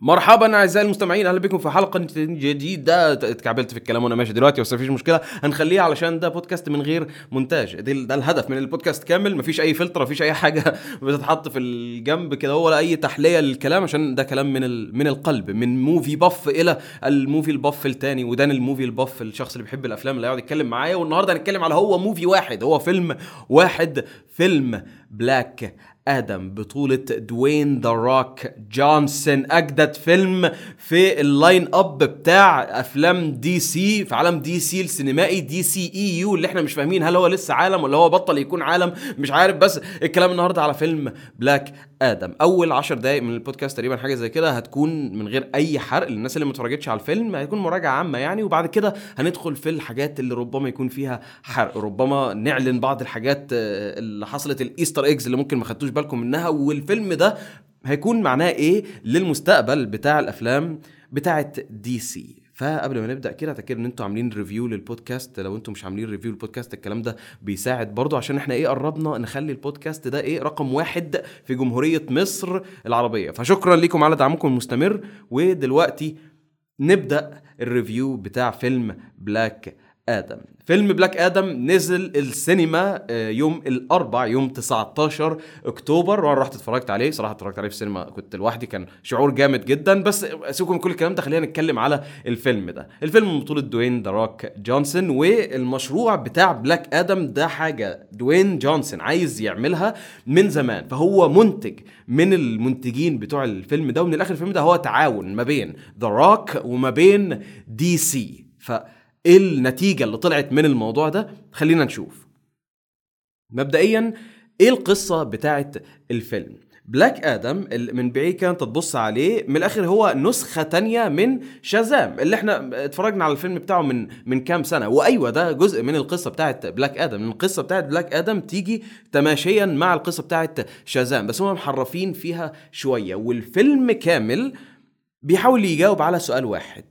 مرحبا أعزائي المستمعين أهلا بكم في حلقة جديدة. اتكعبلت في الكلام وأنا ماشي دلوقتي بس مفيش مشكلة. هنخليها علشان ده بودكاست من غير مونتاج. ده, الهدف من البودكاست كامل. مفيش أي فلتر مفيش أي حاجة بتتحط في الجنب كده ولا أي تحلية للكلام عشان ده كلام من من القلب من موفي بف إلى الموفي البف الثاني ودان الموفي البف الشخص اللي بيحب الأفلام اللي يقعد يتكلم معايا. والنهاردة هنتكلم على هو movie واحد. هو فيلم واحد فيلم بلاك آدم بطولة دوين ذا روك جونسون أجدد فيلم في ال line up بتاع أفلام دي سي في عالم دي سي السينمائي DCEU اللي إحنا مش فاهمين هل هو لسه عالم ولا هو بطل يكون عالم مش عارف. بس الكلام النهارده على فيلم بلاك آدم. أول عشر دقائق من البودكاست تقريبا حاجة زي كده هتكون من غير أي حرق للناس اللي ما اتفرجتش على الفيلم هيكون مراجعة عامة يعني وبعد كده هندخل في الحاجات اللي ربما يكون فيها حرق ربما نعلن بعض الحاجات آه، اللي حصلت ال Easter eggs اللي ممكن ما خدتوش بالكم منها والفيلم ده هيكون معناه إيه للمستقبل بتاع الأفلام بتاعت دي سي فقبل ما نبدأ كده أتأكد إن أنتوا عاملين review للبودكاست لو أنتوا مش عاملين review للبودكاست الكلام ده بيساعد. برضو عشان إحنا إيه قربنا نخلي البودكاست ده إيه رقم واحد في جمهورية مصر العربية. فشكرا لكم على دعمكم المستمر. ودلوقتي نبدأ ال review بتاع فيلم بلاك آدم. فيلم بلاك آدم نزل السينما آه، يوم الأربع يوم 19 أكتوبر وأنا رحت اتفرجت عليه. صراحة اتفرجت عليه في السينما كنت لوحدي كان شعور جامد جدا. بس سيبكم من كل الكلام ده خلينا نتكلم على الفيلم ده. الفيلم من بطولة دوين روك جونسون والمشروع بتاع بلاك آدم ده حاجة دوين جونسون عايز يعملها من زمان. فهو منتج من المنتجين بتوع الفيلم ده ومن الآخر الفيلم ده هو تعاون ما بين ذا روك وما بين دي سي. ف إيه النتيجة اللي طلعت من الموضوع ده؟ خلينا نشوف. مبدئيا إيه القصة بتاعت الفيلم؟ بلاك آدم من بعيد كانت تبص عليه من الآخر هو نسخة تانية من شازام اللي إحنا اتفرجنا على الفيلم بتاعه من من كام سنة. وأيوة ده جزء من القصة بتاعت بلاك آدم القصة بتاعت بلاك آدم تيجي تماشيا مع القصة بتاعت شازام بس هم محرفين فيها شوية. والفيلم كامل بيحاول يجاوب على سؤال واحد.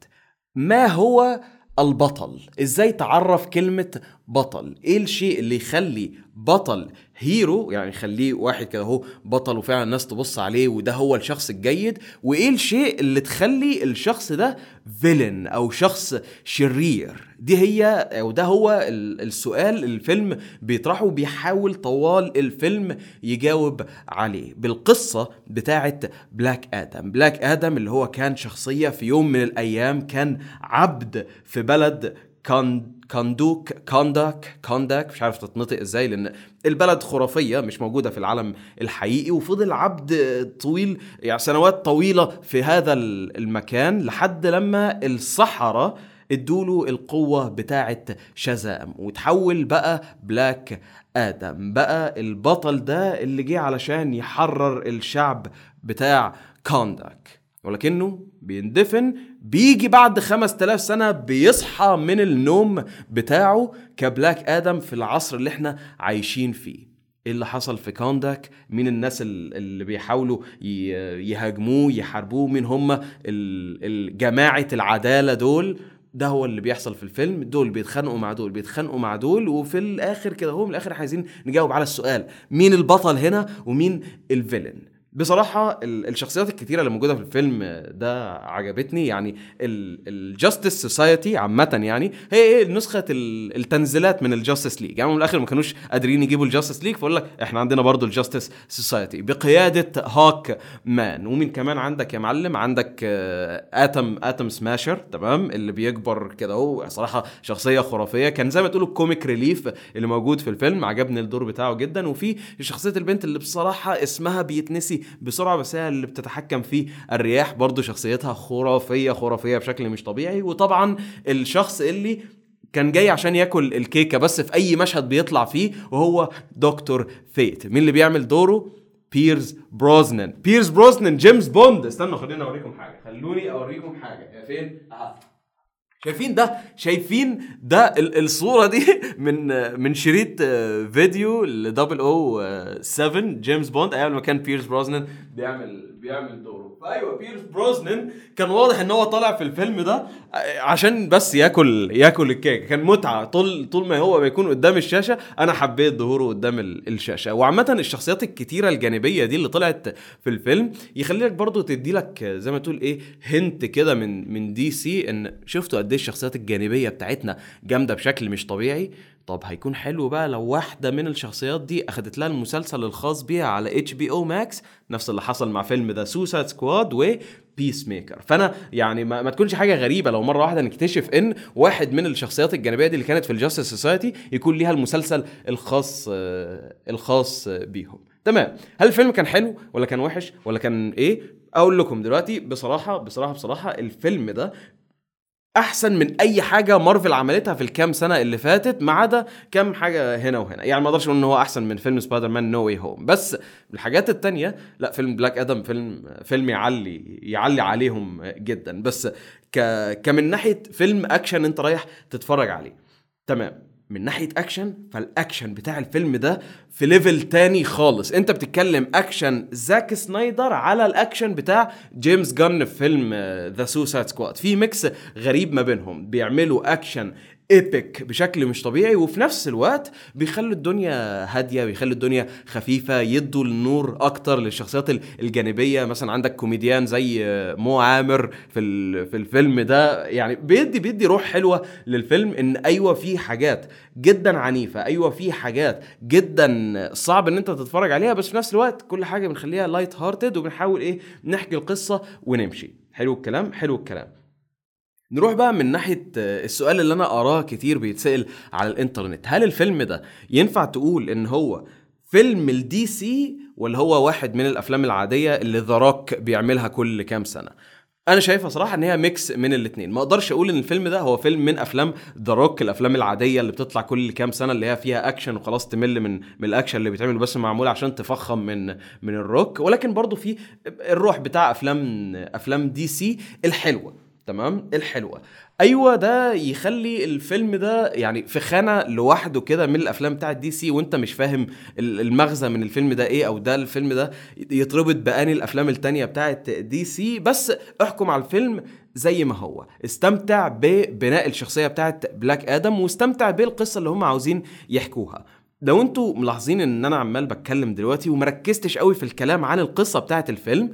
ما هو البطل. إزاي تعرف كلمة بطل؟ إيه الشيء اللي يخلي بطل hero؟ يعني يخليه واحد كده هو بطل وفعلا الناس تبص عليه وده هو الشخص الجيد. وإيه الشيء اللي تخلي الشخص ده villain أو شخص شرير؟ دي هي أو ده هو السؤال الفيلم بيطرحه وبيحاول طوال الفيلم يجاوب عليه بالقصة بتاعت بلاك آدم بلاك آدم اللي هو كان شخصية في يوم من الأيام كان عبد في بلد كان كاندوك كانداك كانداك مش عارف تتنطق إزاي لأن البلد خرافية مش موجودة في العالم الحقيقي وفضل عبد طويل يعني سنوات طويلة في هذا المكان لحد لما الصحراء ادوله القوة بتاعة شزام وتحول بقى بلاك آدم. بقى البطل ده اللي جه علشان يحرر الشعب بتاع كانداك ولكنه بيندفن بيجي بعد 5000 سنة بيصحى من النوم بتاعه كبلاك آدم في العصر اللي إحنا عايشين فيه. إيه اللي حصل في كونداك؟ مين الناس اللي بيحاولوا يهاجموه يحاربوه؟ مين هم جماعة العدالة دول؟ ده هو اللي بيحصل في الفيلم. دول بيتخانقوا مع دول بيتخانقوا مع دول وفي الآخر كده هو من الآخر عايزين نجاوب على السؤال. مين البطل هنا ومين الفيلن؟ بصراحة الشخصيات الكتيرة اللي موجودة في الفيلم ده عجبتني. يعني ال Justice Society عامة يعني هي إيه نسخة التنزيلات من ال Justice League يعني من الآخر ما كانوش قادرين يجيبوا ال Justice League فقول لك إحنا عندنا برضو ال Justice Society بقيادة هاك مان ومين كمان عندك يا معلم؟ عندك Atom Atom Smasher تمام؟ اللي بيكبر كده هو صراحة شخصية خرافية. كان زي ما تقولوا ال comic relief اللي موجود في الفيلم. عجبني الدور بتاعه جدا. وفي شخصية البنت اللي بصراحة اسمها بيتنسى بسرعة بس هي اللي بتتحكم في الرياح. برضو شخصيتها خرافية خرافية بشكل مش طبيعي. وطبعا الشخص اللي كان جاي عشان ياكل الكيكة بس في أي مشهد بيطلع فيه وهو Doctor Fate. مين اللي بيعمل دوره؟ بيرس بروزنان. بيرس بروزنان جيمس بوند. استنوا خليني أوريكم حاجة. خلوني أوريكم حاجة. فين؟ اهو شايفين ده؟ شايفين ده الصورة دي من من شريط فيديو ل 007 جيمس بوند أيام لما كان بيرس بروزنان بيعمل بيعمل دوره. فايوه بيرس بروزنان كان واضح إن هو طالع في الفيلم ده آه، عشان بس ياكل ياكل الكيك. كان متعة. طول طول ما هو بيكون قدام الشاشة أنا حبيت ظهوره قدام ال- الشاشة. وعامة الشخصيات الكتيرة الجانبية دي اللي طلعت في الفيلم يخليك برضو تدي لك زي ما تقول إيه hint كده من من دي سي إن شفتوا قد إيه الشخصيات الجانبية بتاعتنا جامدة بشكل مش طبيعي. طب هيكون حلو بقى لو واحدة من الشخصيات دي أخدت لها المسلسل الخاص بيها على HBO Max نفس اللي حصل مع فيلم The Suicide Squad و Peacemaker فأنا يعني ما, ما تكونش حاجة غريبة لو مرة واحدة نكتشف إن واحد من الشخصيات الجانبية دي اللي كانت في ال Justice Society يكون ليها المسلسل الخاص آه، الخاص بيهم. تمام. هل الفيلم كان حلو ولا كان وحش ولا كان إيه؟ أقول لكم دلوقتي بصراحة بصراحة بصراحة الفيلم ده أحسن من أي حاجة مارفل عملتها في الكام سنة اللي فاتت ما عدا كام حاجة هنا وهنا. يعني ما أقدرش أقول إن هو أحسن من فيلم Spider-Man No Way Home بس الحاجات التانية لا فيلم بلاك آدم فيلم فيلم يعلي يعلي عليهم جدا. بس ك كمن ناحية فيلم أكشن أنت رايح تتفرج عليه. تمام. من ناحية اكشن فالاكشن بتاع الفيلم ده في level تاني خالص. انت بتتكلم اكشن زاك سنايدر على الاكشن بتاع جيمس جان في فيلم The Suicide Squad في mix غريب ما بينهم. بيعملوا اكشن epic بشكل مش طبيعي وفي نفس الوقت بيخلوا الدنيا هادية بيخلوا الدنيا خفيفة يدوا النور أكتر للشخصيات ال- الجانبية. مثلا عندك كوميديان زي مو عامر في في الفيلم ده. يعني بيدي بيدي روح حلوة للفيلم إن أيوه في حاجات جدا عنيفة أيوه في حاجات جدا صعب إن أنت تتفرج عليها. بس في نفس الوقت كل حاجة بنخليها لايت هارتد وبنحاول إيه نحكي القصة ونمشي. حلو الكلام حلو الكلام. نروح بقى من ناحية آه، السؤال اللي أنا أراه كتير بيتسأل على الإنترنت. هل الفيلم ده ينفع تقول إن هو فيلم الدي سي ولا هو واحد من الأفلام العادية اللي ذا روك بيعملها كل كام سنة؟ أنا شايفها صراحة إن هي ميكس من الاثنين ما أقدرش أقول إن الفيلم ده هو فيلم من أفلام ذا روك الأفلام العادية اللي بتطلع كل كام سنة اللي هي فيها اكشن وخلاص تمل من من الأكشن اللي بيتعمل بس معمول عشان تفخم من من الروك ولكن برضو في الروح بتاع أفلام أفلام دي سي الحلوة. تمام؟ الحلوة. أيوه ده يخلي الفيلم ده يعني في خانة لوحده كده من الأفلام بتاعت دي سي وأنت مش فاهم ال- المغزى من الفيلم ده إيه أو ده الفيلم ده يتربط باني الأفلام التانية بتاعت دي سي. بس احكم على الفيلم زي ما هو. استمتع ببناء الشخصية بتاعت بلاك آدم واستمتع بالقصة اللي هم عاوزين يحكوها. لو أنتوا ملاحظين إن أنا عمال بتكلم دلوقتي ومركزتش قوي في الكلام عن القصة بتاعت الفيلم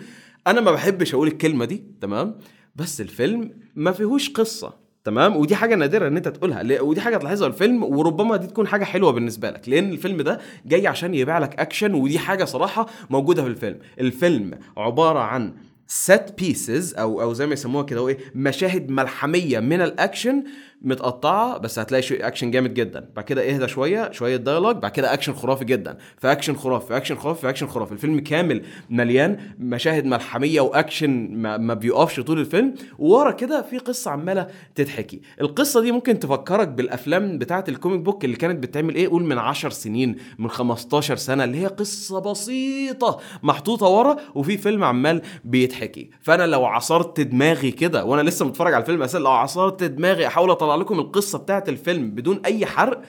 أنا ما بحبش أقول الكلمة دي تمام؟ بس الفيلم ما فيهوش قصة تمام؟ ودي حاجة نادرة إن أنت تقولها ودي حاجة تلاحظها في الفيلم وربما دي تكون حاجة حلوة بالنسبة لك لأن الفيلم ده جاي عشان يبيع لك أكشن ودي حاجة صراحة موجودة في الفيلم. الفيلم عبارة عن سيت بيسز أو أو زي ما يسموها كده إيه؟ مشاهد ملحمية من الأكشن متقطعة بس هتلاقي شيء اكشن جامد جدا. بعد كده اهدى شوية شوية ديالوج بعد كده اكشن خرافي جدا. فاكشن خرافي فاكشن خرافي فاكشن خرافي. الفيلم كامل مليان مشاهد ملحمية واكشن ما, ما بيقفش طول الفيلم. وورا كده في قصة عمالة تتحكي القصة دي ممكن تفكرك بالأفلام بتاعة الكوميك بوك اللي كانت بتعمل إيه؟ قول من 10 سنين من 15 سنة اللي هي قصة بسيطة محطوطة ورا وفي فيلم عمال بيتحكي فأنا لو عصرت دماغي كده وأنا لسه متفرج على الفيلم أساسا لو عصرت دماغي أحاول أطلع لكم القصة بتاعه الفيلم بدون أي حرق.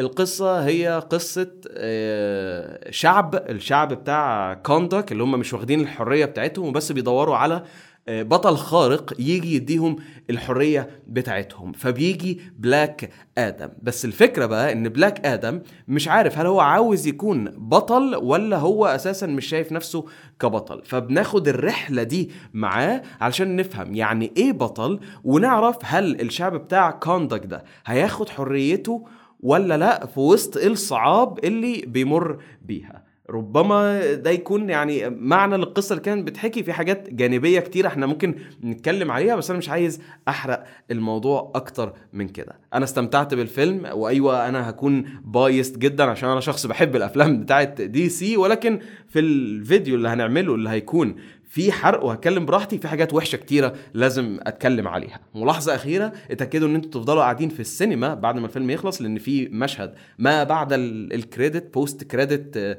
القصة هي قصة آه، شعب الشعب بتاع كوندك اللي هم مش واخدين الحرية بتاعتهم وبس بيدوروا على بطل خارق يجي يديهم الحرية بتاعتهم فبيجي بلاك آدم بس الفكرة بقى إن بلاك آدم مش عارف هل هو عاوز يكون بطل ولا هو أساسا مش شايف نفسه كبطل. فبناخد الرحلة دي معاه علشان نفهم يعني إيه بطل ونعرف هل الشعب بتاع كوندك ده هياخد حريته ولا لأ في وسط الصعاب اللي بيمر بيها. ربما ده يكون يعني معنى للقصة اللي كانت بتحكي في حاجات جانبية كتير إحنا ممكن نتكلم عليها بس أنا مش عايز أحرق الموضوع أكتر من كده. أنا استمتعت بالفيلم وأيوة أنا هكون بايست جدا عشان أنا شخص بحب الأفلام بتاعت دي سي ولكن في الفيديو اللي هنعمله اللي هيكون في حرق وهتكلم براحتي في حاجات وحشة كتيرة لازم أتكلم عليها. ملاحظة أخيرة اتأكدوا إن أنتوا تفضلوا قاعدين في السينما بعد ما الفيلم يخلص لأن في مشهد ما بعد ال- الكريدت بوست كريدت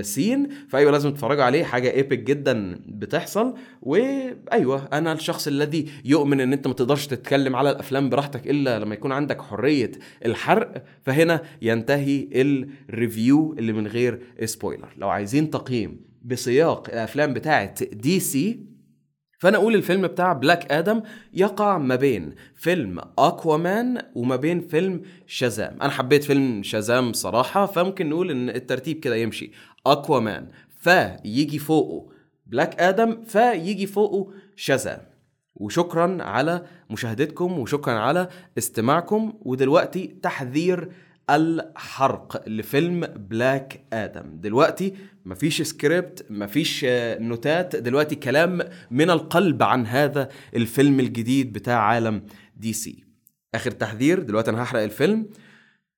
سين فأيوة لازم تتفرجوا عليه. حاجة ايبك جدا بتحصل. وأيوة أنا الشخص الذي يؤمن إن انت ما تقدرش تتكلم على الأفلام براحتك إلا لما يكون عندك حرية الحرق. فهنا ينتهي الريفيو اللي من غير سبويلر لو عايزين تقييم بسياق الأفلام بتاعت دي سي فأنا أقول الفيلم بتاع بلاك آدم يقع ما بين فيلم اكوامان وما بين فيلم شازام أنا حبيت فيلم شازام صراحة فممكن نقول إن الترتيب كده يمشي. اكوامان فيجي فوقه بلاك آدم فيجي فوقه شازام وشكرا على مشاهدتكم وشكرا على استماعكم ودلوقتي تحذير الحرق لفيلم بلاك آدم. دلوقتي مفيش سكريبت مفيش آه، نوتات. دلوقتي كلام من القلب عن هذا الفيلم الجديد بتاع عالم دي سي. آخر تحذير دلوقتي أنا هحرق الفيلم.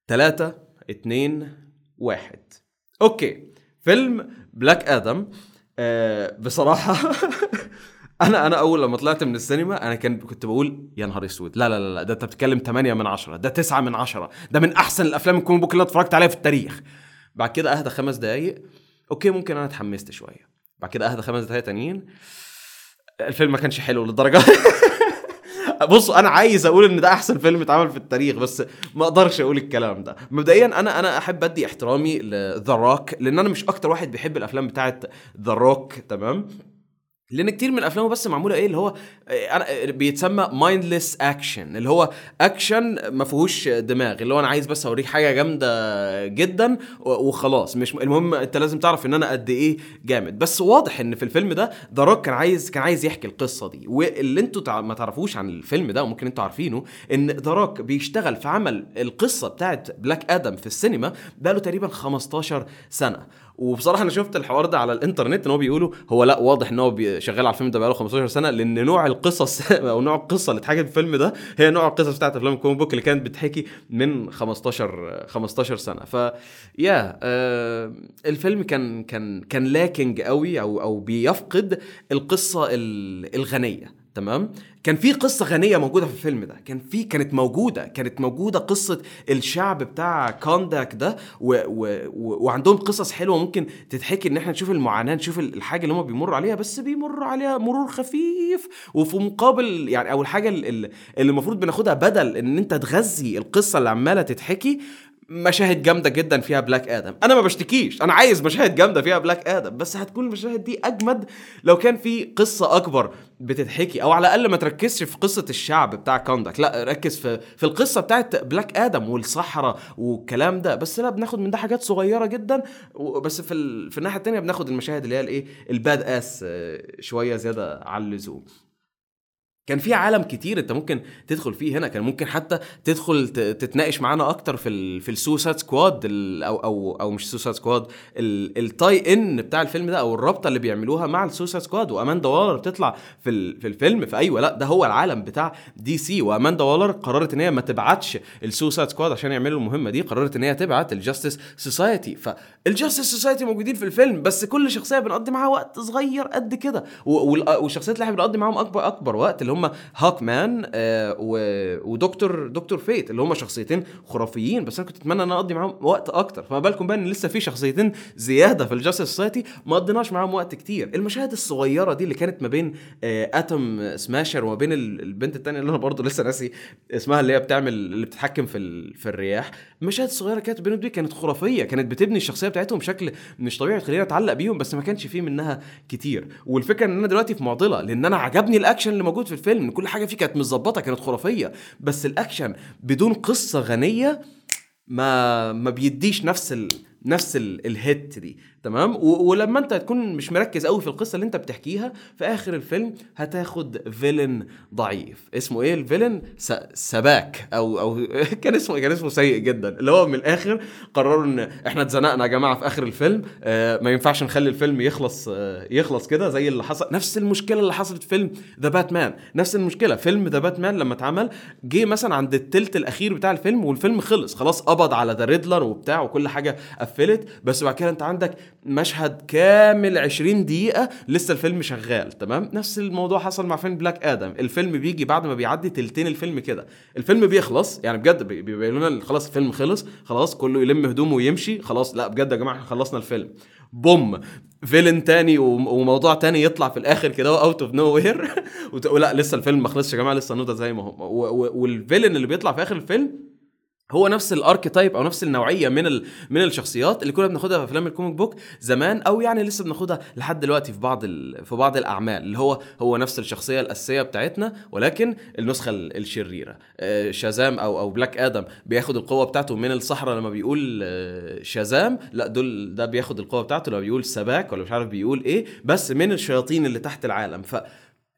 ثلاثة اتنين واحد. أوكي فيلم بلاك آدم. آه بصراحة أنا أنا أول لما طلعت من السينما أنا كان كنت بقول يا نهار أسود. لا لا لا ده أنت بتتكلم 8 من 10 ده 9 من 10 ده من أحسن الأفلام الكوميك بوك اللي أنا اتفرجت عليها في التاريخ. بعد كده أهدى خمس دقايق أوكي ممكن أنا اتحمست شوية. بعد كده أهدى خمس دقايق تانيين الفيلم ما كانش حلو للدرجة بص أنا عايز أقول إن ده أحسن فيلم اتعمل في التاريخ بس ما أقدرش أقول الكلام ده. مبدئيا أنا أنا أحب أدي احترامي لذا روك لأن أنا مش أكتر واحد بيحب الأفلام بتاعت ذا روك تمام؟ لأن كتير من أفلامه بس معمولة إيه اللي هو إيه، أنا بيتسمى مايندلس اكشن اللي هو اكشن ما فيهوش دماغ اللي هو أنا عايز بس أوريك حاجة جامدة جدا وخلاص. مش المهم أنت لازم تعرف إن أنا قد إيه جامد. بس واضح إن في الفيلم ده ذا كان عايز كان عايز يحكي القصة دي. واللي أنتوا ما تعرفوش عن الفيلم ده وممكن أنتوا عارفينه إن ذا بيشتغل في عمل القصة بتاعت بلاك آدم في السينما بقاله تقريبا 15 سنة. وبصراحة أنا شفت الحوار ده على الإنترنت إن هو بيقولوا هو لأ واضح إن هو شغال على الفيلم ده بقاله 15 سنة لأن نوع القصص أو نوع القصة اللي اتحكت في الفيلم ده هي نوع القصص بتاعت أفلام الكوميك بوك اللي كانت بتحكي من 15 15 سنة. ف يا آه الفيلم كان كان كان لاكنج قوي أو أو بيفقد القصة ال- الغنية. تمام؟ كان في قصة غنية موجودة في الفيلم ده. كان في كانت موجودة كانت موجودة قصة الشعب بتاع كونداك ده و و و وعندهم قصص حلوة ممكن تتحكي إن إحنا نشوف المعاناة نشوف الحاجة اللي هم بيمروا عليها بس بيمر عليها مرور خفيف وفي مقابل يعني أو الحاجة ال- ال- اللي المفروض بناخدها بدل إن أنت تغذي القصة اللي عمالة تتحكي مشاهد جامدة جدا فيها بلاك آدم أنا ما بشتكيش. أنا عايز مشاهد جامدة فيها بلاك آدم بس هتكون المشاهد دي أجمد لو كان في قصة أكبر بتتحكي أو على الأقل ما تركزش في قصة الشعب بتاع كوندك لا ركز في في القصة بتاعت بلاك آدم والصحراء والكلام ده. بس لا بناخد من ده حاجات صغيرة جدا. بس في ال... في الناحية التانية بناخد المشاهد اللي هي الإيه؟ ال badass آه، شوية زيادة عن اللزوم. كان في عالم كتير انت ممكن تدخل فيه هنا كان ممكن حتى تدخل تتناقش معانا أكتر في ال في ال Suicide Squad أو أو أو مش Suicide Squad ال- ال tie-in بتاع الفيلم ده أو الرابطة اللي بيعملوها مع ال Suicide Squad وأماندا والر بتطلع في في الفيلم فايوه لأ ده هو العالم بتاع DC وأماندا والر قررت إن هي ما تبعتش ال Suicide Squad عشان يعملوا المهمة دي قررت إن هي تبعت ال Justice Society فال Justice Society موجودين في الفيلم بس كل شخصية بنقضي معاها وقت صغير قد كده والشخصيات اللي إحنا بنقضي معاهم اكبر أكبر وقت اللي هم هاك مان آه ودكتور دكتور فيت اللي هم شخصيتين خرافيين بس أنا كنت أتمنى إن أقضي معاهم وقت أكتر. فما بالكم بقى إن لسه في شخصيتين زيادة في ال Justice Society ما قضيناش معاهم وقت كتير. المشاهد الصغيرة دي اللي كانت ما بين آه Atom Smasher وما بين ال- البنت التانية اللي أنا برضه لسه ناسي اسمها اللي هي بتعمل اللي بتتحكم في في الرياح. المشاهد الصغيرة كانت بينهم دي كانت خرافية كانت بتبني الشخصية بتاعتهم بشكل مش طبيعي تخلينا أتعلق بيهم بس ما كانش فيه منها كتير. والفكرة إن أنا دلوقتي في معضلة لأن أنا عجبني الأكشن اللي موجود في الفيلم. إن كل حاجة فيه كانت متظبطة كانت خرافية. بس الأكشن بدون قصة غنية ما ما بيديش نفس ال... نفس ال... ال hit دي. تمام. ولما انت تكون مش مركز قوي في القصة اللي انت بتحكيها في آخر الفيلم هتاخد villain ضعيف. اسمه إيه ال villain؟ س... سباك. أو أو كان اسمه كان اسمه سيء جدا. اللي هو من الآخر قرروا إن إحنا اتزنقنا يا جماعة في آخر الفيلم. آه ما ينفعش نخلي الفيلم يخلص آه يخلص كده زي اللي حصل. نفس المشكلة اللي حصلت في فيلم The Batman نفس المشكلة. فيلم The Batman لما اتعمل جه مثلا عند التلت الأخير بتاع الفيلم والفيلم خلص. خلاص قبض على The Riddler وبتاع وكل حاجة قفلت. بس بعد كده انت عندك مشهد كامل 20 دقيقة لسه الفيلم شغال تمام؟ نفس الموضوع حصل مع فيلم بلاك آدم الفيلم بيجي بعد ما بيعدي تلتين الفيلم كده. الفيلم بيخلص يعني بجد بي- بيبينوا لنا خلاص الفيلم خلص خلاص كله يلم هدومه ويمشي خلاص لا بجد يا جماعة إحنا خلصنا الفيلم. boom villain تاني وم- وموضوع تاني يطلع في الآخر كده out of nowhere وتقول لا لسه الفيلم ما خلصش يا جماعة لسه النوتة زي ما هو وال villain اللي بيطلع في آخر الفيلم هو نفس ال archetype أو نفس النوعية من ال... من الشخصيات اللي كنا بناخدها في أفلام ال comic book زمان أو يعني لسه بناخدها لحد دلوقتي في بعض ال... في بعض الأعمال اللي هو هو نفس الشخصية الأساسية بتاعتنا ولكن النسخة ال- الشريرة. آه، شازام أو أو بلاك آدم بياخد القوة بتاعته من الصحراء لما بيقول آه، شازام. لا دول ده بياخد القوة بتاعته لما بيقول سباك ولا مش عارف بيقول إيه بس من الشياطين اللي تحت العالم. ف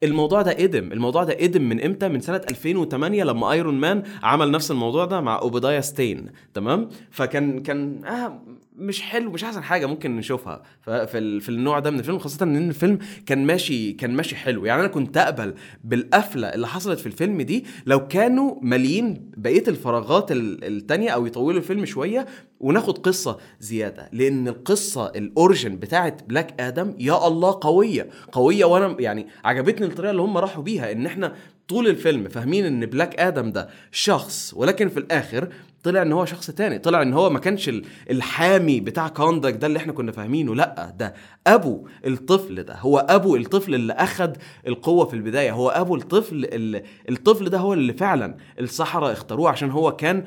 الموضوع ده قدم. الموضوع ده قدم من إمتى؟ من سنة 2008 لما ايرون مان عمل نفس الموضوع ده مع اوبدايا ستين تمام؟ فكان كان آه مش حلو مش أحسن حاجة ممكن نشوفها. في في النوع ده من الفيلم خاصة إن الفيلم كان ماشي كان ماشي حلو. يعني أنا كنت أقبل بالقفلة اللي حصلت في الفيلم دي لو كانوا ماليين بقية الفراغات ال- التانية أو يطولوا الفيلم شوية وناخد قصة زيادة. لأن القصة ال origin بتاعت بلاك آدم يا الله قوية قوية وأنا يعني عجبتني الطريقة اللي هم راحوا بيها إن إحنا طول الفيلم فاهمين إن بلاك آدم ده شخص ولكن في الآخر طلع إن هو شخص تاني طلع إن هو ما كانش ال- الحامي بتاع كوندك ده اللي إحنا كنا فاهمينه لأ ده أبو الطفل ده هو أبو الطفل اللي أخد القوة في البداية هو أبو الطفل اللي الطفل ده هو اللي فعلا السحرة اختاروه عشان هو كان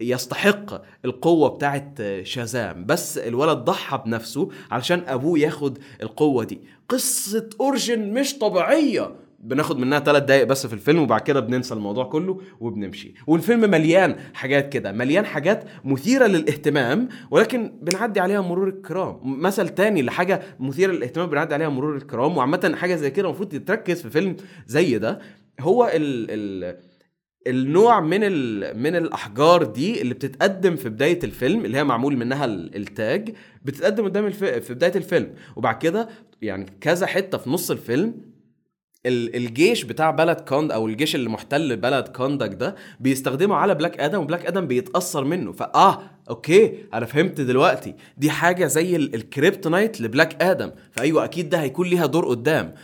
يستحق القوة بتاعت شازام. بس الولد ضحى بنفسه علشان أبوه ياخد القوة دي. قصة أورجن مش طبيعية. بناخد منها ثلاث دقايق بس في الفيلم وبعد كده بننسى الموضوع كله وبنمشي والفيلم مليان حاجات كده مليان حاجات مثيرة للاهتمام ولكن بنعدي عليها مرور الكرام مثل تاني لحاجة مثيرة للاهتمام بنعدي عليها مرور الكرام وعامة حاجة زي كده المفروض تتركز في فيلم زي ده هو ال ال النوع من. من الأحجار دي اللي بتتقدم في بداية الفيلم اللي هي معمول منها ال- التاج بتتقدم قدام. في بداية الفيلم وبعد كده يعني كذا حتة في نص الفيلم ال- الجيش بتاع بلد كوند أو الجيش اللي محتل بلد كوندك ده بيستخدمه على بلاك آدم وبلاك آدم بيتأثر منه. فآه okay أنا فهمت دلوقتي. دي حاجة زي ال- ال kryptonite لبلاك آدم. فأيوة أكيد ده هيكون ليها دور قدام.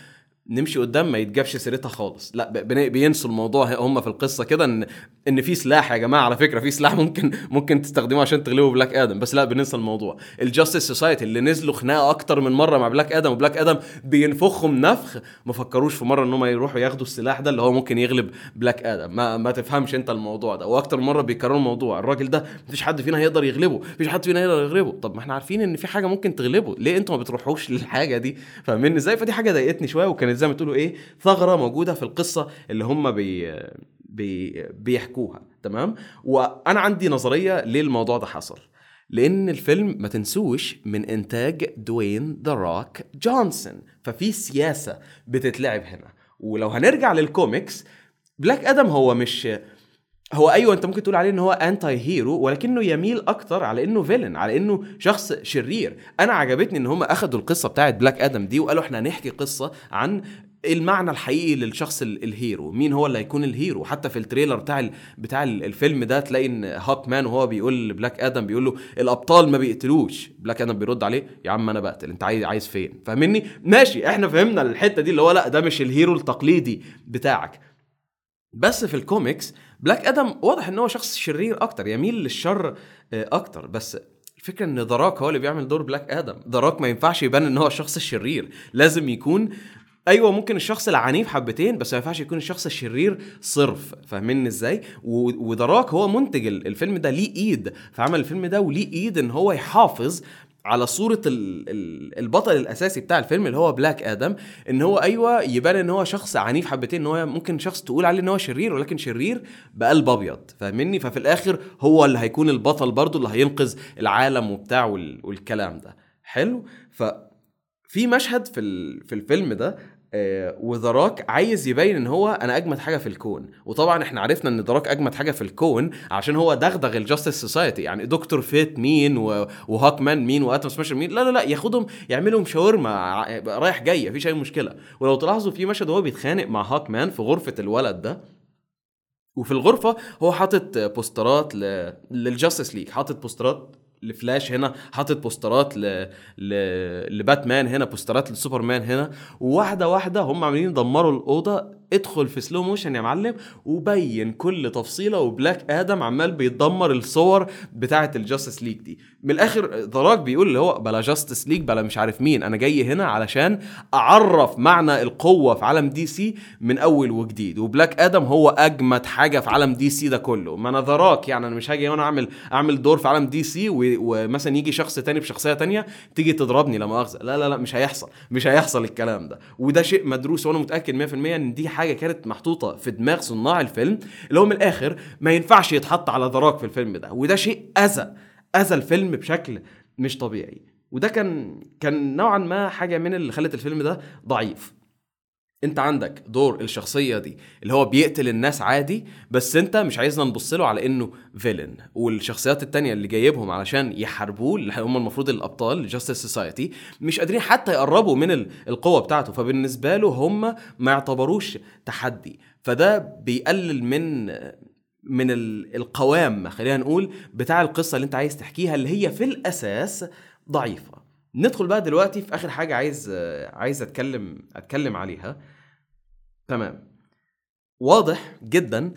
نمشي قدام ما يتجابش سيرتها خالص. لا بينسوا الموضوع هم في القصة كده ان إن في سلاح يا جماعة على فكرة في سلاح ممكن ممكن تستخدموه عشان تغلبوا بلاك آدم بس لا بننسى الموضوع. ال Justice Society اللي نزلوا خناقة أكتر من مرة مع بلاك آدم وبلاك آدم بينفخهم نفخ ما فكروش في مرة إن هم يروحوا ياخدوا السلاح ده اللي هو ممكن يغلب بلاك آدم ما ما تفهمش أنت الموضوع ده. وأكتر مرة بيكرروا الموضوع. الراجل ده مفيش حد فينا هيقدر يغلبه مفيش حد فينا يقدر يغلبه. طب ما إحنا عارفين إن في حاجة ممكن تغلبه. ليه أنتوا ما بتروحوش للحاجة دي؟ فاهمين إزاي؟ فدي حاجة ضايقتني شوية وكانت زي ما تقولوا إيه ثغرة موجودة في القصة اللي هم بي بي بيحكوها تمام؟ وأنا عندي نظرية ليه الموضوع ده حصل. لأن الفيلم ما تنسوش من إنتاج دوين The Rock جونسون. ففي سياسة بتتلعب هنا. ولو هنرجع للكوميكس بلاك آدم هو مش هو أيوه أنت ممكن تقول عليه إن هو anti-hero ولكنه يميل أكتر على إنه villain على إنه شخص شرير. أنا عجبتني إن هم أخدوا القصة بتاعت بلاك آدم دي وقالوا إحنا هنحكي قصة عن المعنى الحقيقي للشخص ال- ال hero مين هو اللي هيكون ال hero حتى في ال trailer بتاع ال- بتاع ال- الفيلم ده تلاقي إن Hawkman وهو بيقول ل Black Adam بيقول له الأبطال ما بيقتلوش. Black Adam بيرد عليه يا عم أنا بقتل أنت عايش عايش فين؟ فاهمني؟ ماشي إحنا فهمنا الحتة دي اللي هو لا ده مش ال hero التقليدي بتاعك. بس في ال comics Black Adam واضح إن هو شخص شرير أكتر يميل للشر آه، أكتر. بس الفكرة إن The Rock هو اللي بيعمل دور Black Adam The Rock ما ينفعش يبان إن هو الشخص الشرير لازم يكون أيوه ممكن الشخص العنيف حبتين بس ما ينفعش يكون الشخص الشرير صرف. فاهميني إزاي؟ ودراك هو منتج ال- الفيلم ده ليه إيد. في عمل الفيلم ده وليه إيد إن هو يحافظ على ال- البطل الأساسي بتاع الفيلم اللي هو بلاك آدم إن هو أيوة يبان إن هو شخص عنيف حبتين إن هو ممكن شخص تقول عليه إن هو شرير ولكن شرير بقلب أبيض فاهمني؟ ففي الآخر هو اللي هيكون البطل برضو اللي هينقذ العالم وبتاع وال- والكلام ده. حلو؟ ففي مشهد في في الفيلم ده و The Rock عايز يبين إن هو أنا أجمد حاجة في الكون. وطبعا إحنا عرفنا إن The Rock أجمد حاجة في الكون عشان هو دغدغ ال Justice Society يعني Doctor Fate مين و... و Hawkman مين و Atom Smasher مين. لا لا لا ياخدهم يعملهم شاورما رايح جاي مفيش أي مشكلة. ولو تلاحظوا في مشهد وهو بيتخانق مع Hawkman في غرفة الولد ده وفي الغرفة هو حاطط بوسترات ل... لل Justice League حاطط بوسترات لفلاش هنا حاطط بوسترات ل... ل... لباتمان هنا بوسترات لسوبرمان هنا وواحدة واحدة هم عمالين يدمروا الأوضة ادخل في slow motion يا معلم وبين كل تفصيلة و Black Adam عمال بيتدمر الصور بتاعه ال Justice League دي. من الآخر The Rock بيقول اللي هو بلا Justice League بلا مش عارف مين أنا جاي هنا علشان أعرف معنى القوة في عالم DC من أول وجديد. و Black Adam هو أجمد حاجة في عالم DC ده كله. ما أنا The Rock يعني أنا مش هاجي وأنا أعمل أعمل دور في عالم DC ومثلا يجي شخص تاني بشخصية تانية تيجي تضربني لا مؤاخذة. لا لا لا مش هيحصل مش هيحصل الكلام ده. وده شيء مدروس وأنا متأكد 100% إن دي حاجة كانت محطوطة في دماغ صناع الفيلم اللي هو من الآخر ما ينفعش يتحط على ذراك في الفيلم ده وده شيء أذى أذى الفيلم بشكل مش طبيعي. وده كان كان نوعا ما حاجة من اللي خلت الفيلم ده ضعيف. انت عندك دور الشخصية دي اللي هو بيقتل الناس عادي بس انت مش عايزنا نبص له على إنه villain والشخصيات التانية اللي جايبهم علشان يحاربوه اللي هم المفروض الأبطال Justice Society مش قادرين حتى يقربوا من ال- القوة بتاعته. فبالنسبة له هم ما يعتبروش تحدي. فده بيقلل من من ال- القوام خلينا نقول بتاع القصة اللي انت عايز تحكيها اللي هي في الأساس ضعيفة. ندخل بقى دلوقتي في آخر حاجة عايز عايز أتكلم أتكلم عليها. تمام. واضح جدا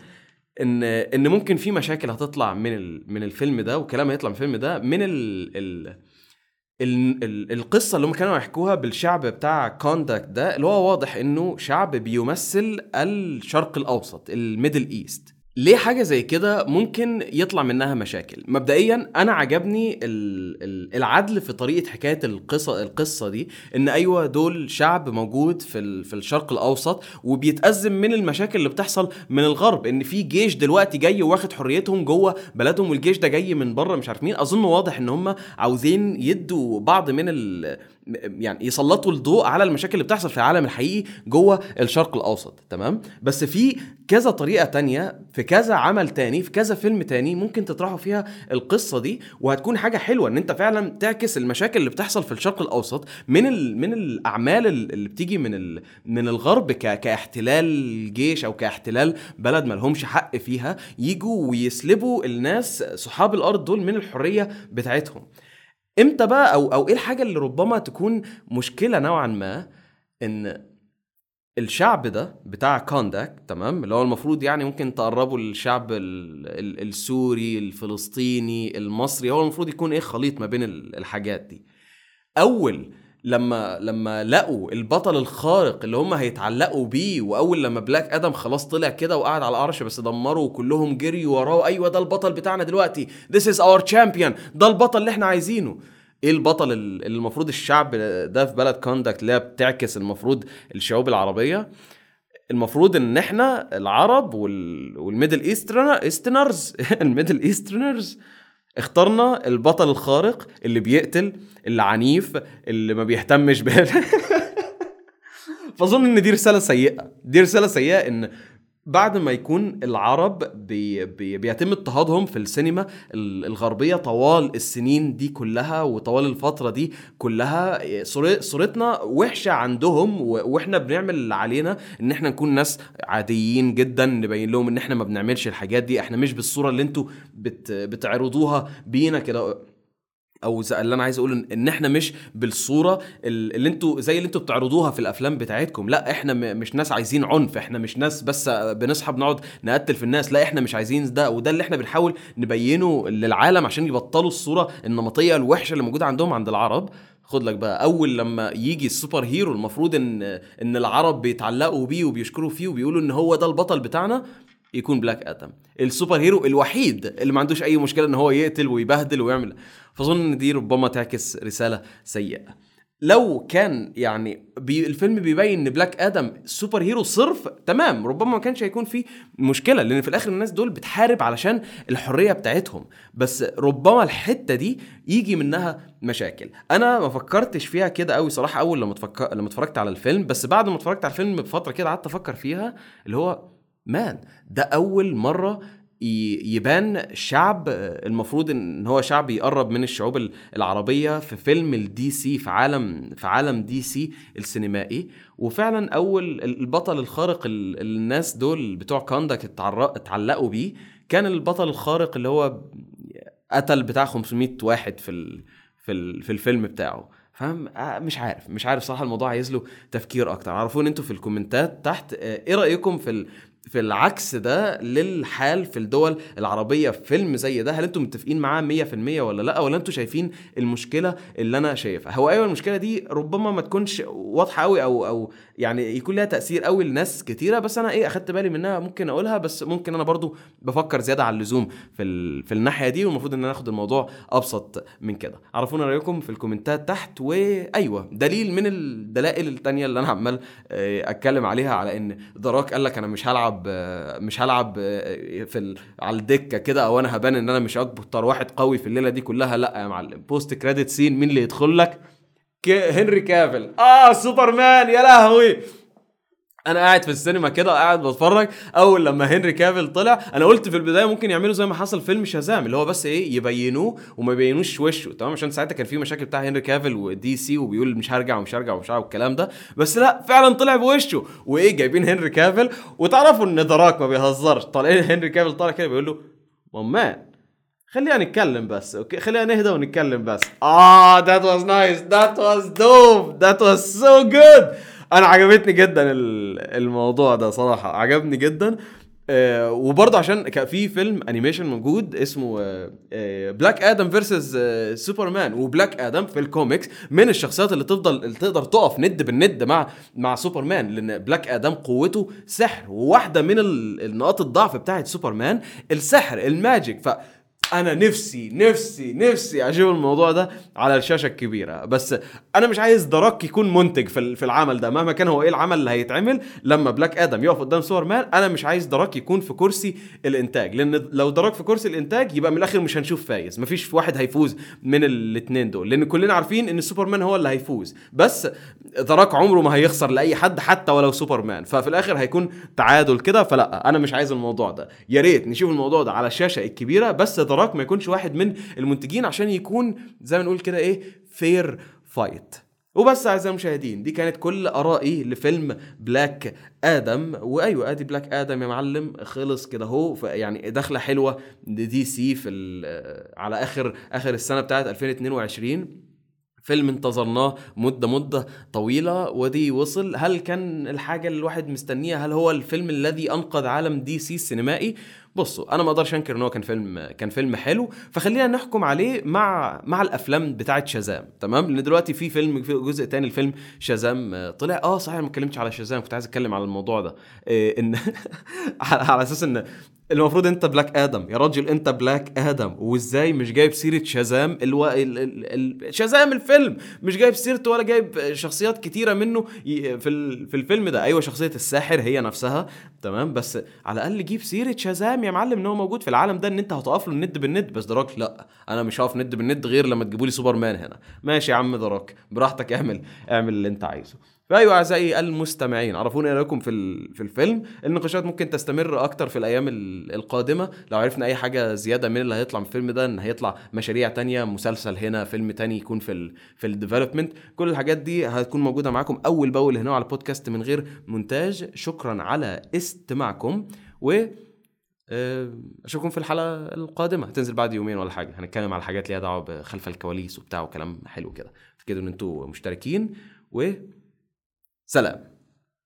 إن إن ممكن في مشاكل هتطلع من ال... من الفيلم ده وكلام هيطلع من الفيلم ده من ال... ال... ال... ال... القصة اللي هم كانوا يحكوها بالشعب بتاع Kahndaq ده اللي هو واضح إنه شعب بيمثل الشرق الأوسط ال Middle East ليه حاجة زي كده ممكن يطلع منها مشاكل؟ مبدئيا أنا عجبني ال- ال- العدل في طريقة حكاية القصة القصة دي إن أيوة دول شعب موجود في في الشرق الأوسط وبيتأزم من المشاكل اللي بتحصل من الغرب إن في جيش دلوقتي جاي واخد حريتهم جوه بلدهم والجيش ده جاي من بره مش عارف مين. أظن واضح إن هم عاوزين يدوا بعض من ال يعني يسلطوا الضوء على المشاكل اللي بتحصل في العالم الحقيقي جوه الشرق الأوسط تمام؟ بس في كذا طريقة تانية في كذا عمل تاني في كذا فيلم تاني ممكن تطرحوا فيها القصة دي وهتكون حاجة حلوة إن أنت فعلا تعكس المشاكل اللي بتحصل في الشرق الأوسط من ال... من الأعمال اللي بتيجي من ال... من الغرب ك... كاحتلال جيش أو كاحتلال بلد ما لهمش حق فيها يجوا ويسلبوا الناس صحاب الأرض دول من الحرية بتاعتهم. إمتى بقى أو أو إيه الحاجة اللي ربما تكون مشكلة نوعا ما إن الشعب ده بتاع كونداك تمام؟ اللي هو المفروض يعني ممكن تقربه للشعب ال- ال- السوري الفلسطيني المصري هو المفروض يكون إيه خليط ما بين ال- الحاجات دي. أول لما لما لقوا البطل الخارق اللي هم هيتعلقوا بيه وأول لما بلاك آدم خلاص طلع كده وقعد على العرش بس دمروا وكلهم جريوا وراه أيوه ده البطل بتاعنا دلوقتي. This is our champion. ده البطل اللي إحنا عايزينه. إيه البطل ال- اللي المفروض الشعب ده في بلد Kahndaq اللي هي بتعكس المفروض الشعوب العربية؟ المفروض ان إحنا العرب وال... وال Middle Eastern Easterners ال Middle Easterners اخترنا البطل الخارق اللي بيقتل اللي عنيف اللي ما بيهتمش ب فاظن إن دي رسالة سيئة. دي رسالة سيئة إن بعد ما يكون العرب بي بي بيتم اضطهادهم في السينما ال- الغربية طوال السنين دي كلها وطوال الفترة دي كلها صور- صورتنا وحشة عندهم وإحنا بنعمل اللي علينا إن إحنا نكون ناس عاديين جدا نبين لهم إن إحنا ما بنعملش الحاجات دي إحنا مش بالصورة اللي أنتوا بت بتعرضوها بينا كده. أو اللي أنا عايز أقول إن- إن إحنا مش بالصورة ال- اللي أنتوا زي اللي أنتوا بتعرضوها في الأفلام بتاعتكم. لا إحنا مش ناس عايزين عنف إحنا مش ناس بس بنصحى بنقعد نقتل في الناس. لا إحنا مش عايزين ده وده اللي إحنا بنحاول نبينه للعالم عشان يبطلوا الصورة النمطية الوحشة اللي موجودة عندهم عند العرب. خد لك بقى أول لما يجي ال superhero المفروض ان إن العرب بيتعلقوا بيه وبيشكروا فيه وبيقولوا إن هو ده البطل بتاعنا يكون Black Adam ال superhero الوحيد اللي ما عندوش أي مشكلة إن هو يقتل ويبهدل ويعمل. فأظن إن دي ربما تعكس رسالة سيئة. لو كان يعني بي الفيلم بيبين إن Black Adam superhero صرف تمام ربما ما كانش هيكون فيه مشكلة لأن في الآخر الناس دول بتحارب علشان الحرية بتاعتهم. بس ربما الحتة دي يجي منها مشاكل. أنا ما فكرتش فيها كده قوي صراحة أول لما لما اتفرجت على الفيلم. بس بعد ما اتفرجت على الفيلم بفترة كده قعدت أفكر فيها اللي هو man. ده أول مرة يبان شعب المفروض إن هو شعب يقرب من الشعوب ال- العربية في فيلم ال DC في عالم في عالم DC السينمائي. وفعلا أول ال- البطل الخارق ال- الناس دول بتوع Kahndaq اتعر- اتعلقوا بيه. كان البطل الخارق اللي هو قتل بتاع 500 واحد في في في الفيلم بتاعه. فاهم؟ آه، مش عارف مش عارف صراحة الموضوع عايز له تفكير أكتر. عرفوني أنتوا في الكومنتات تحت. آه، إيه رأيكم في. في العكس ده للحال في الدول العربية في فيلم زي ده هل أنتم متفقين معاه 100% ولا لأ؟ ولا أنتم شايفين المشكلة اللي أنا شايفها؟ هو أيوه المشكلة دي ربما ما تكونش واضحة قوي أو أو يعني يكون لها تأثير قوي لناس كتيرة بس أنا إيه أخدت بالي منها ممكن أقولها بس ممكن أنا برضو بفكر زيادة عن اللزوم في ال... في الناحية دي والمفروض إن أنا آخد الموضوع أبسط من كده. عرفونا رأيكم في الكومنتات تحت وأيوة دليل من الدلائل التانية اللي أنا عمال آه، أتكلم عليها على إن The Rock قال لك أنا مش هلعب آه، مش هلعب آه، في. على الدكة كده أو أنا هبان إن أنا مش أكتر واحد قوي في الليلة دي كلها لأ يا معلم post credit scene مين اللي يدخل لك. Henry Cavill آه سوبرمان يا لهوي أنا قاعد في السينما كده قاعد بتفرج. أول لما Henry Cavill طلع أنا قلت في البداية ممكن يعملوا زي ما حصل في فيلم Shazam اللي هو بس إيه يبينوه وما يبينوش وشه. تمام؟ عشان ساعتها كان في مشاكل بتاع Henry Cavill و DC وبيقول مش هرجع ومش هرجع ومش هرجع والكلام ده. بس لأ فعلا طلع بوشه. وإيه جايبين Henry Cavill وتعرفوا إن The Rock ما بيهزرش. طالعين Henry Cavill طالع كده بيقول له man خلينا نتكلم بس okay؟ خلينا نهدى ونتكلم بس. آه that was nice that was dope that was so good أنا عجبتني جدا ال- الموضوع ده صراحة عجبني جدا. آه وبرضه عشان كان في فيلم animation موجود اسمه Black Adam versus Superman و Black Adam في الكوميكس من الشخصيات اللي تفضل اللي تقدر تقف ند بالند مع مع سوبرمان لأن Black Adam قوته سحر. وواحدة من ال- النقاط الضعف بتاعت سوبرمان السحر ال magic. ف أنا نفسي نفسي نفسي أشوف الموضوع ده على الشاشة الكبيرة. بس أنا مش عايز The Rock يكون منتج في ال- في العمل ده. مهما كان هو إيه العمل اللي هيتعمل لما Black Adam يقف قدام سوبرمان أنا مش عايز The Rock يكون في كرسي الإنتاج. لأن لو The Rock في كرسي الإنتاج يبقى من الآخر مش هنشوف فايز. مفيش واحد هيفوز من الاثنين دول. لأن كلنا عارفين إن سوبرمان هو اللي هيفوز. بس The Rock عمره ما هيخسر لأي حد حتى ولو سوبرمان. ففي الآخر هيكون تعادل كده فلا أنا مش عايز الموضوع ده. يا ريت نشوف الموضوع ده على الشاشة الكبيرة. بس The Rock ما يكونش واحد من المنتجين عشان يكون زي ما نقول كده a fair fight وبس أعزائي المشاهدين دي كانت كل آرائي لفيلم بلاك آدم وأيوة أدي بلاك آدم يا معلم خلص كده أهو. يعني دخلة حلوة ل DC في على آخر آخر السنة بتاعت 2022 فيلم انتظرناه مدة مدة طويلة وأدي وصل. هل كان الحاجة اللي الواحد مستنيها؟ هل هو الفيلم الذي أنقذ عالم DC السينمائي؟ بصوا أنا ما أقدرش أنكر إن هو كان فيلم كان فيلم حلو. فخلينا نحكم عليه مع مع الأفلام بتاعه شازام. تمام؟ لأن دلوقتي في فيلم في جزء تاني الفيلم شازام آه، طلع. آه صحيح ما اتكلمتش على شازام كنت عايز أتكلم على الموضوع ده. إيه إن على أساس إن المفروض انت بلاك آدم يا راجل انت بلاك آدم وازاي مش جايب سيرة شازام ألو... ال... ال... ال... شازام الفيلم. مش جايب سيرته ولا جايب شخصيات كتيرة منه. في ال... في الفيلم ده. أيوه شخصية الساحر هي نفسها. تمام؟ بس على الأقل جيب سيرة شازام يا معلم إن هو موجود في العالم ده إن أنت هتقف له الند بالند. بس The Rock لأ. أنا مش هقف ند بالند غير لما تجيبوا لي سوبرمان هنا. ماشي يا عم The Rock. براحتك اعمل اعمل اللي أنت عايزه. فأيوة أعزائي المستمعين عرفونا رايكم في في الفيلم. النقاشات ممكن تستمر أكتر في الأيام ال- القادمة. لو عرفنا أي حاجة زيادة من اللي هيطلع من الفيلم ده إن هيطلع مشاريع تانية مسلسل هنا فيلم تاني يكون في ال في ال development كل الحاجات دي هتكون موجودة معاكم أول بأول هنا على البودكاست من غير مونتاج. شكرا على استماعكم و آه، أشوفكم في الحلقة القادمة. هتنزل بعد يومين ولا حاجة. هنتكلم على حاجات ليها دعوة بخلف الكواليس وبتاع وكلام حلو كده. كده إن أنتوا مشتركين و سلام.